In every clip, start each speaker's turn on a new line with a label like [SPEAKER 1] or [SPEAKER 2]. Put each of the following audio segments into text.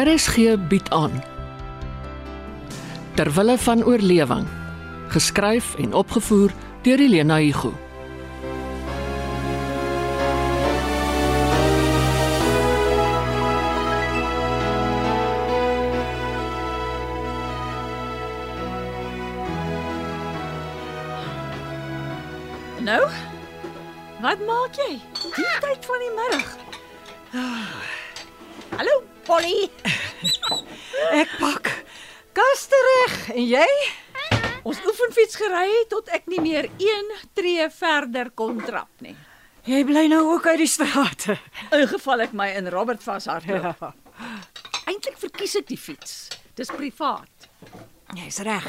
[SPEAKER 1] RSG bied aan Terwille van oorlewing geskryf en opgevoer deur Elena Igu
[SPEAKER 2] Nou? Wat maak jy? Die tyd van die middag. Hallo, Polly.
[SPEAKER 3] Ek pak. Kas reg en jy?
[SPEAKER 2] Ons oefenfiets gery tot ek nie meer 1 tree verder kon trap nie.
[SPEAKER 3] Jy bly nou ook uit die strate.
[SPEAKER 2] In geval ek my in Robert vashardloop.
[SPEAKER 3] Ja.
[SPEAKER 2] Eintlik verkies ek die fiets. Dis privaat.
[SPEAKER 3] Jy's reg.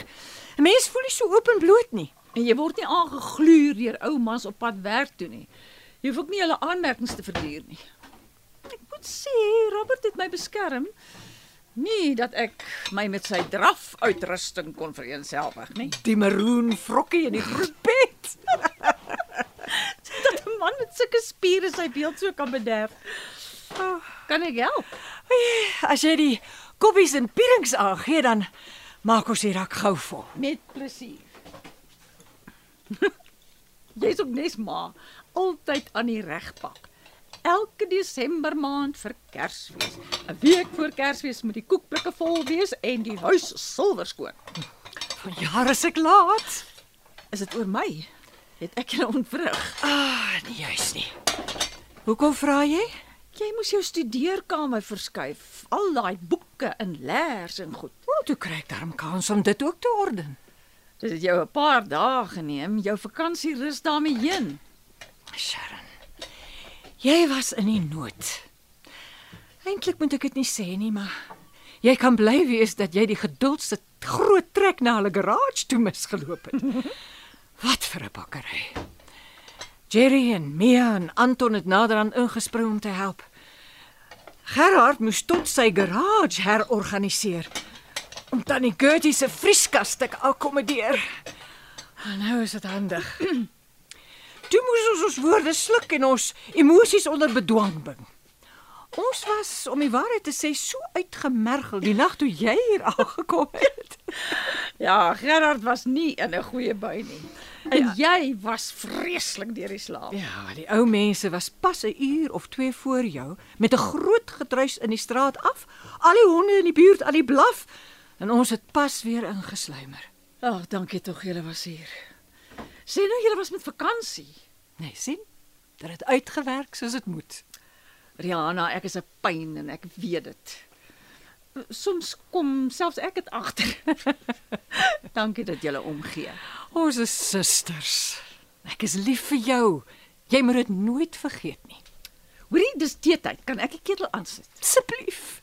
[SPEAKER 3] 'n Mens voel nie so openbloot nie.
[SPEAKER 2] En jy word nie aangegluur deur ou mans op pad werk toe nie. Jy hoef ook nie hulle aanmerkings te verduur nie. Ek moet sê, Robert het my beskerm. Nie dat ek my met sy draf uitrusting kon vereenselwig nie.
[SPEAKER 3] Die maroon vrokkie in die groen bed.
[SPEAKER 2] Dat 'n man met sulke spiere sy beeld so kan bederf. Oh, kan ek help?
[SPEAKER 3] As jy die koppies en pierings aangee dan maak ons die rak gou vol.
[SPEAKER 2] Met plesier. Jy's ook nes ma, altyd aan die regpak. Elke Desember maand vir Kersfees. 'n Week voor Kersfees moet die koekblikke vol wees en die huis silwer skoon.
[SPEAKER 3] Van jare is ek laat.
[SPEAKER 2] Is dit oor my? Het ek jou ontwrig?
[SPEAKER 3] Ah, nee, juis nie. Hoekom vra jy?
[SPEAKER 2] Jy moes jou studeerkamer verskuif. Al daai boeke en leers en goed.
[SPEAKER 3] O, toe kry ek darm kans om dit ook te orden.
[SPEAKER 2] Dit het jou 'n paar dae geneem. Jou vakansie rus daarmee heen.
[SPEAKER 3] Sharon. Jy was in die nood. Eintlik moet ek dit nie sê nie, maar jy kan bly wees dat jy die geduldste groot trek na hulle garage toe misgeloop het. Wat vir 'n bakkery. Jerry en Mia en Anton het naderhand ingespring om te help. Gerard moes tot sy garage herorganiseer om tannie Gertie se vrieskas te akkommodeer. Nou is dit handig. Toe moes ons ons woorde sluk en ons emosies onder bedwang bring. Ons was om die waarheid te sê so uitgemergel die nag toe jy hier aangekom het.
[SPEAKER 2] Ja, Gerard was nie in 'n goeie bui nie. En ja. jy was vreeslik deur die slaap.
[SPEAKER 3] Ja, die ou mense was pas 'n uur of 2 voor jou met 'n groot gedruis in die straat af. Al die honde in die buurt aan die blaf en ons het pas weer ingesluimer.
[SPEAKER 2] Ag, dankie tog julle was hier. Sê nou julle was met vakansie.
[SPEAKER 3] Nee, sien? Dat het uitgewerk soos dit moet.
[SPEAKER 2] Rihanna, ek is 'n pyn en ek weet dit. Soms kom selfs ek dit agter. dankie dat julle omgee.
[SPEAKER 3] Ons is susters. Ek is lief vir jou. Jy moet dit nooit vergeet nie.
[SPEAKER 2] Hoorie, dis teetyd. Kan ek die ketel aansit?
[SPEAKER 3] Asseblief.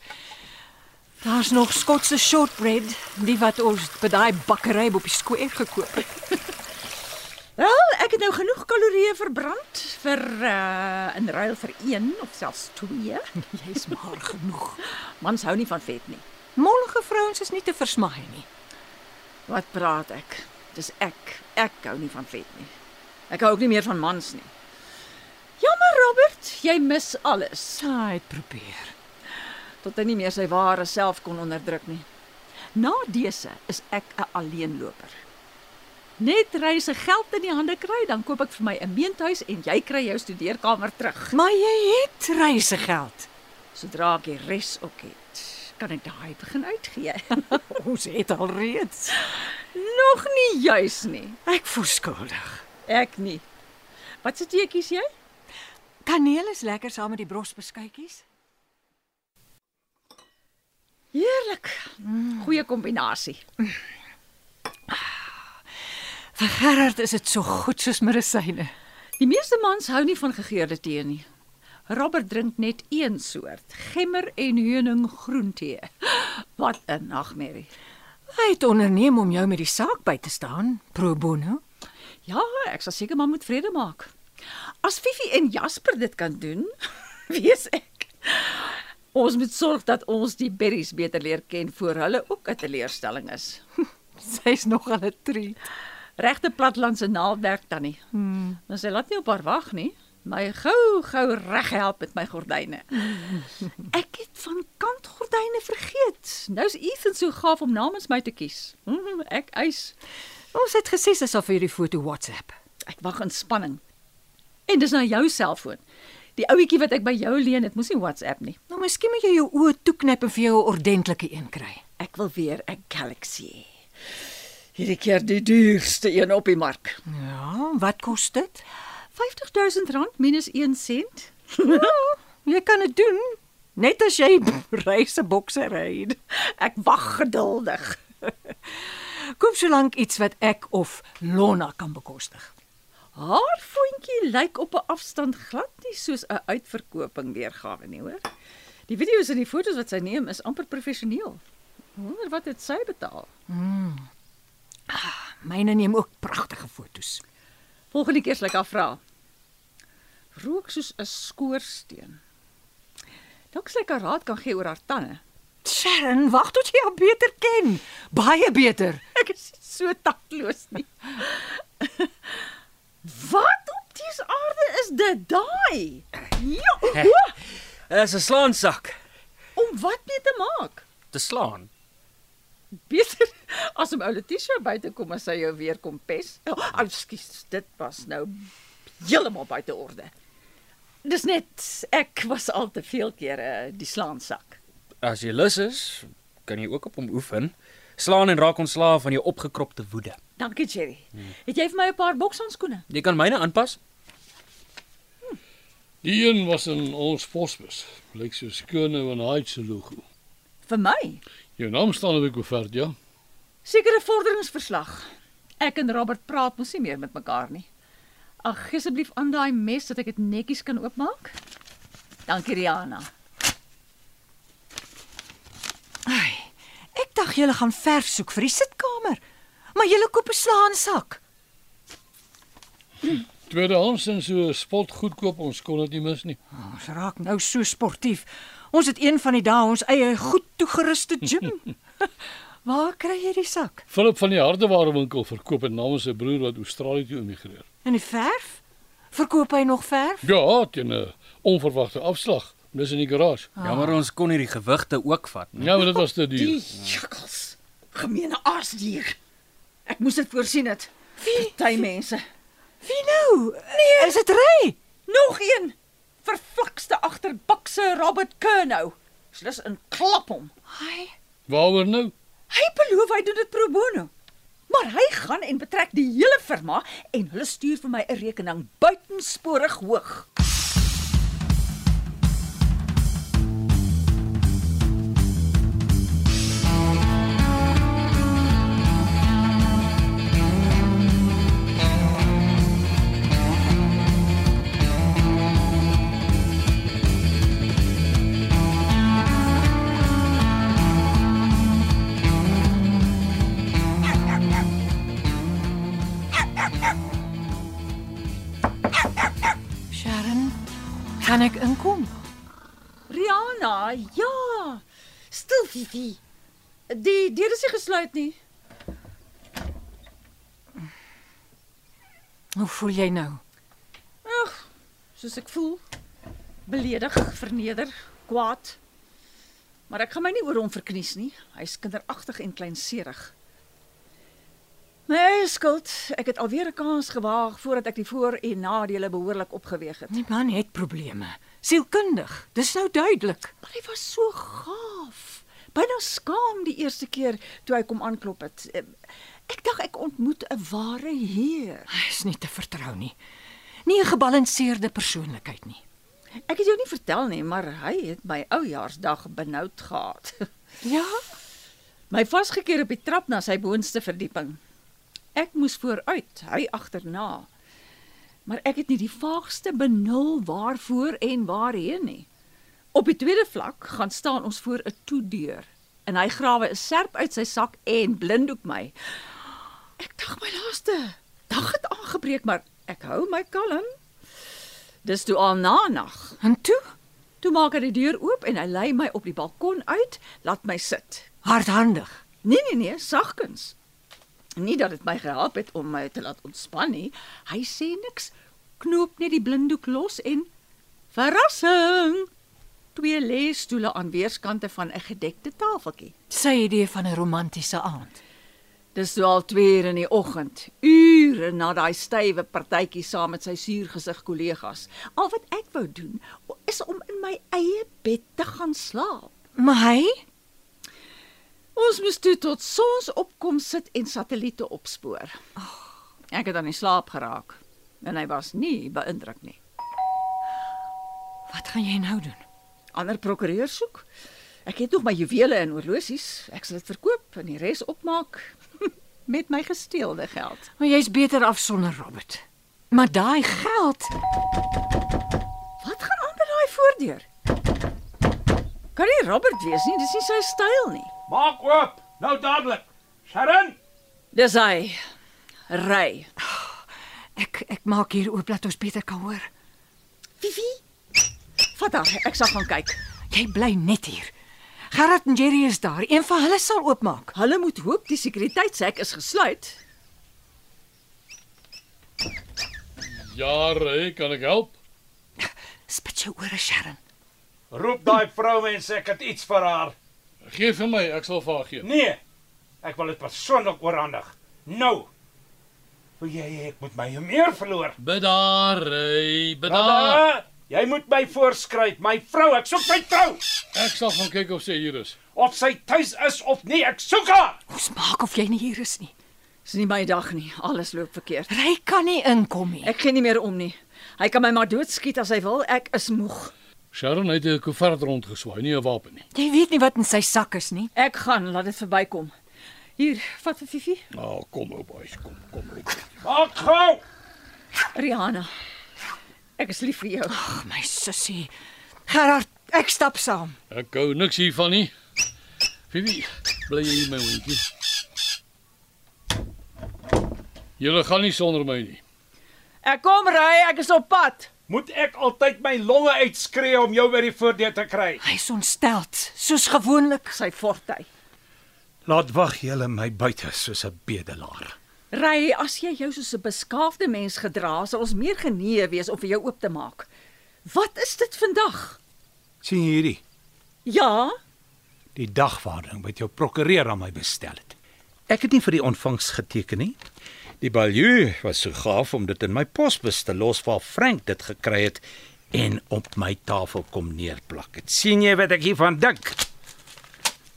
[SPEAKER 3] Daar's nog Skotse shortbread, die wat ons by daai bakkery op die square gekoop het.
[SPEAKER 2] Wel, ek het nou genoeg kalorieë verbrand vir uh in ruil vir 1 of selfs 2.
[SPEAKER 3] Jy's maar genoeg.
[SPEAKER 2] Mans hou nie van vet nie.
[SPEAKER 3] Mollige vrouens is nie te versmaai nie.
[SPEAKER 2] Wat praat ek? Dis ek. Ek hou nie van vet nie. Ek hou ook nie meer van mans nie. Jammer Robert, jy mis alles.
[SPEAKER 3] Hy het probeer.
[SPEAKER 2] Tot hy nie meer sy ware self kon onderdruk nie. Na dese is ek 'n alleenloper. Net reise geld in die hande kry, dan koop ek vir my 'n meentuis en jy kry jou studeerkamer terug.
[SPEAKER 3] Maar jy het reisegeld.
[SPEAKER 2] Sodra ek die res ook het, kan ek daai begin uitgee.
[SPEAKER 3] Ons het al reeds.
[SPEAKER 2] Nog nie juis nie.
[SPEAKER 3] Ek voel skuldig.
[SPEAKER 2] Ek nie. Wat se teetjies jy?
[SPEAKER 3] Kaneel is lekker saam met die brosbeskuitjies.
[SPEAKER 2] Heerlik. Goeie kombinasie.
[SPEAKER 3] Vir Gerard is dit so goed soos medisyne.
[SPEAKER 2] Die meeste mans hou nie van gegeurde tee nie. Robert drink net een soort, gemmer en heuning groentee. Wat 'n nagmerrie.
[SPEAKER 3] Hy het onderneem om jou met die saak by te staan, pro bono.
[SPEAKER 2] Ja, ek sal seker maar moet vrede maak. As Fifi en Jasper dit kan doen, wees ek. Ons moet sorg dat ons die berries beter leer ken voor hulle ook 'n teleurstelling is.
[SPEAKER 3] Sy's nogal 'n treat.
[SPEAKER 2] Regte platlandse naaldwerk tannie. Hmm. Maar sy laat nie op haar wag nie. my gou gou reg help met my gordyne. Ek het van kantgordyne vergeet. Nou's Ethan so gaaf om namens my te kies. Mhm, Ek eis.
[SPEAKER 3] Ons het gesê sy sal vir jou die foto WhatsApp.
[SPEAKER 2] Ek wag in spanning. En dis nou jou selfoon. Die ouetjie wat ek by jou leen, het mos nie WhatsApp nie.
[SPEAKER 3] Nou miskien moet jy jou oë toeknyp en vir jou 'n ordentlike een kry.
[SPEAKER 2] Ek wil weer 'n Galaxy. hê. Hierdie keer die duurste een op die mark.
[SPEAKER 3] Ja, wat kos dit?
[SPEAKER 2] R50000 minus 1 sent.
[SPEAKER 3] Jy kan dit doen. Net as jy reisebokse ry.
[SPEAKER 2] Ek wag geduldig.
[SPEAKER 3] Koop solank iets wat ek of Lonna kan bekostig.
[SPEAKER 2] Haar voetjie lyk op 'n afstand glad nie soos 'n uitverkoping weergawe nie, hoor. Die video's en die foto's wat sy neem is amper professioneel. Wonder wat het sy betaal?
[SPEAKER 3] Myne neem ook pragtige fotos.
[SPEAKER 2] Volgende keer sal ek haar vra. Rook soos 'n skoorsteen. Dalk sal ek haar raad kan gee oor haar tande.
[SPEAKER 3] Sharon, wag tot jy haar beter ken. Baie beter.
[SPEAKER 2] Ek is so takloos nie. wat op die aarde is dit daai? Ja,
[SPEAKER 4] Dis 'n slaansak
[SPEAKER 2] om wat mee te maak?
[SPEAKER 4] te slaan.
[SPEAKER 2] Beter as om ou Letitia buite kom as sy jou weer kom pes. Oh, Ekskuus, dit was nou heeltemal buite orde. Dis net ek was al te veel kere die slaansak.
[SPEAKER 4] As jy lus is, kan jy ook op hom oefen. Slaan en raak ontslaaf van jou opgekropte woede.
[SPEAKER 2] Dankie Jerry. Het jy vir my 'n paar bokshandskoene?
[SPEAKER 4] Jy kan myne aanpas.
[SPEAKER 5] Die een was in ons posbus. Lyk so skoon nou en hy se logo.
[SPEAKER 2] Vir my?
[SPEAKER 5] Jou naam staan op die koevert, ja?
[SPEAKER 2] Sekere vorderingsverslag. Ek en Robert praat mos nie meer met mekaar nie. Ag, gee asseblief aan daai mes sodat ek dit netjies kan oopmaak. Dankie Rihanna.
[SPEAKER 3] Ai, ek dink julle gaan verf soek vir die sitkamer. Maar julle koop 'n slaansak.
[SPEAKER 5] Tweedehands en so spot goedkoop, ons kon dit nie mis nie.
[SPEAKER 3] Ons raak nou so sportief. Ons het een van die dae ons eie goed toegeruste gym. Waar kry jy die sak?
[SPEAKER 5] Philip van die hardewarewinkel verkoop dit namens sy broer wat Australië toe emigreer.
[SPEAKER 3] En die verf? Verkoop hy nog verf?
[SPEAKER 5] Ja, teen 'n onverwagte afslag. Dis in die garage.
[SPEAKER 4] Jammer ons kon nie die gewigte ook vat nie.
[SPEAKER 5] Ja, maar dit was te duur.
[SPEAKER 2] Die jakkals. Gemeene aasdier. Ek moes dit voorsien het.
[SPEAKER 3] Wie?
[SPEAKER 2] Party mense.
[SPEAKER 3] Wie nou? Nee, is dit Ray?
[SPEAKER 2] Nog een. Verflakste agterbakse Robert Kernou. Slus in klap hom.
[SPEAKER 3] Hy
[SPEAKER 5] Waaroor nou?
[SPEAKER 2] Hy beloof hy doen dit pro bono. Maar hy gaan en betrek die hele firma en hulle stuur vir my 'n rekening buitensporig hoog.
[SPEAKER 3] Kan ek inkom?
[SPEAKER 2] Rihanna, ja. Stil Fifi. Die deur is nie gesluit nie.
[SPEAKER 3] Hoe voel jy nou?
[SPEAKER 2] Ag, soos ek voel. Beledig, verneder, kwaad. Maar ek gaan my nie oor hom verknies nie. Hy's kinderagtig en kleinserig. Eie skuld. Ek het alweer 'n kans gewaag voordat ek die voor- en nadele behoorlik opgeweeg het.
[SPEAKER 3] Die man het probleme. Sielkundig. Dis nou duidelik.
[SPEAKER 2] Maar hy was so gaaf. Byna skaam die eerste keer toe hy kom aanklop het. Ek dink ek ontmoet 'n ware heer.
[SPEAKER 3] Hy is nie te vertrou nie. Nie 'n gebalanseerde persoonlikheid nie.
[SPEAKER 2] Ek het jou nie vertel nie, maar hy het my oujaarsdag benoud gehad.
[SPEAKER 3] Ja?
[SPEAKER 2] My vasgekeer op die trap na sy boonste verdieping. Ek moes vooruit, hy agterna. Maar ek het nie die vaagste benul waarvoor en waarheen nie. Op die tweede vlak gaan staan ons voor 'n toedeur en hy grawe 'n serp uit sy sak en blinddoek my. Ek dink my laaste dag het aangebreek, maar ek hou my kalm. Dis toe al na nag.
[SPEAKER 3] En toe?
[SPEAKER 2] Toe maak hy die deur oop en hy lei my op die balkon uit, laat my sit.
[SPEAKER 3] Hardhandig.
[SPEAKER 2] Nee nee nee, sagkens. Nie dat dit my gehelp het om my te laat ontspan nie. Hy sê niks knoop net die blinddoek los en verrassing. Twee leesstoele aan weerskante van 'n gedekte tafeltjie.
[SPEAKER 3] Sy idee van 'n romantiese aand.
[SPEAKER 2] Dis so al 2 uur in die oggend, ure na daai stywe partytjie saam met sy suurgesig kollegas. Al wat ek wou doen is om in my eie bed te gaan slaap.
[SPEAKER 3] Maar hy?
[SPEAKER 2] Ons moes toe tot sonsopkom sit en satelliete opspoor. Ek het aan die slaap geraak en hy was nie beïndruk nie.
[SPEAKER 3] Wat gaan jy nou doen?
[SPEAKER 2] Ander prokureur soek. Ek het nog my juwele en horlosies. Ek sal dit verkoop en die res opmaak met my gesteelde geld.
[SPEAKER 3] Maar jy's beter af sonder Robert. Maar daai geld,
[SPEAKER 2] Wat gaan aan by daai voordeur? Kan nie Robert wees nie, dis nie sy styl nie.
[SPEAKER 6] Maak oop, nou dadelik. Sharon,
[SPEAKER 2] Dis hy. Ry.
[SPEAKER 3] ek ek maak hier oop dat ons beter kan hoor.
[SPEAKER 2] Vivi. Vat haar, ek sal gaan kyk.
[SPEAKER 3] Jy bly net hier. Gerard en Jerry is daar. Een van hulle sal oopmaak.
[SPEAKER 2] Hulle moet hoop die sekuriteitshek is gesluit.
[SPEAKER 5] Ja, Ray, kan ek help?
[SPEAKER 3] Spit jou ore, Sharon.
[SPEAKER 6] roep daai vrou en sê ek het iets vir haar.
[SPEAKER 5] Gee vir my, ek sal vir haar gee.
[SPEAKER 6] Nee. Ek wil dit persoonlik oorhandig. Nou. Wil jy ek moet my meer verloor?
[SPEAKER 5] Bedaar, Ray, bedaar.
[SPEAKER 6] Jy moet my voorskryf, my vrou, ek soek my vrou.
[SPEAKER 5] Ek sal gaan kyk of sy hier is.
[SPEAKER 6] Of sy tuis is of nie, ek soek haar.
[SPEAKER 3] Ons maak of jy nie hier is nie.
[SPEAKER 2] Dis nie my dag nie. Alles loop verkeerd.
[SPEAKER 3] Ry kan nie inkom nie.
[SPEAKER 2] Ek gee nie meer om nie. Hy kan my maar doodskiet as hy wil. Ek is moeg.
[SPEAKER 5] Sharon het 'n koevert rondgeswaai, nie 'n wapen nie.
[SPEAKER 3] Jy weet nie wat in sy sak is nie.
[SPEAKER 2] Ek gaan laat dit verbykom. Hier, vat vir Fifi.
[SPEAKER 5] Nou, oh, kom ou boys, kom, kom. kom.
[SPEAKER 6] Maak gou.
[SPEAKER 2] Rihanna. Ek is lief vir jou.
[SPEAKER 3] Ag, my sussie. Gerard, ek stap saam.
[SPEAKER 5] Ek hou niks hiervan nie. Fifi, bly jy hier my hondjie. Julle gaan nie sonder my nie.
[SPEAKER 2] Ek kom ry, ek is op pad.
[SPEAKER 6] Moet ek altyd my longe uitskree om jou by die voordeur te kry?
[SPEAKER 3] Hy's ontsteld, soos gewoonlik.
[SPEAKER 2] Sy fortuin.
[SPEAKER 6] Laat wag julle my buite soos 'n bedelaar.
[SPEAKER 2] Ry, as jy jou soos 'n beskaafde mens gedra, sal ons meer genee wees om vir jou oop te maak. Wat is dit vandag?
[SPEAKER 6] sien jy hierdie?
[SPEAKER 2] Ja,
[SPEAKER 6] Die dagvaarding wat jou prokureur aan my bestel het. Ek het nie vir die ontvangs geteken nie. Die balju was so gaaf om dit in my posbus te los waar Frank dit gekry het en op my tafel kom neerplak het. sien jy wat ek hiervan dink?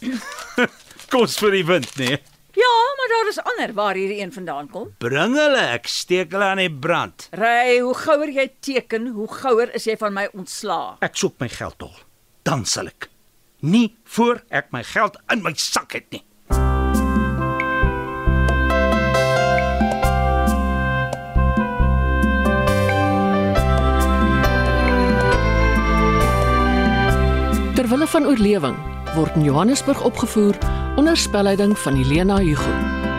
[SPEAKER 6] Kos vir die wind, nee.
[SPEAKER 2] ja, maar daar is ander waar hierdie een vandaan kom.
[SPEAKER 6] Bring hulle, ek steek hulle aan die brand.
[SPEAKER 2] Ry, hoe gouer jy teken, hoe gouer is jy van my ontslaa.
[SPEAKER 6] Ek soek my geld tol. Dan sal ek. Nie voor ek my geld in my sak het nie.
[SPEAKER 1] Terwille van oorlewing word in Johannesburg opgevoer onder spelleiding van Helena Hugo.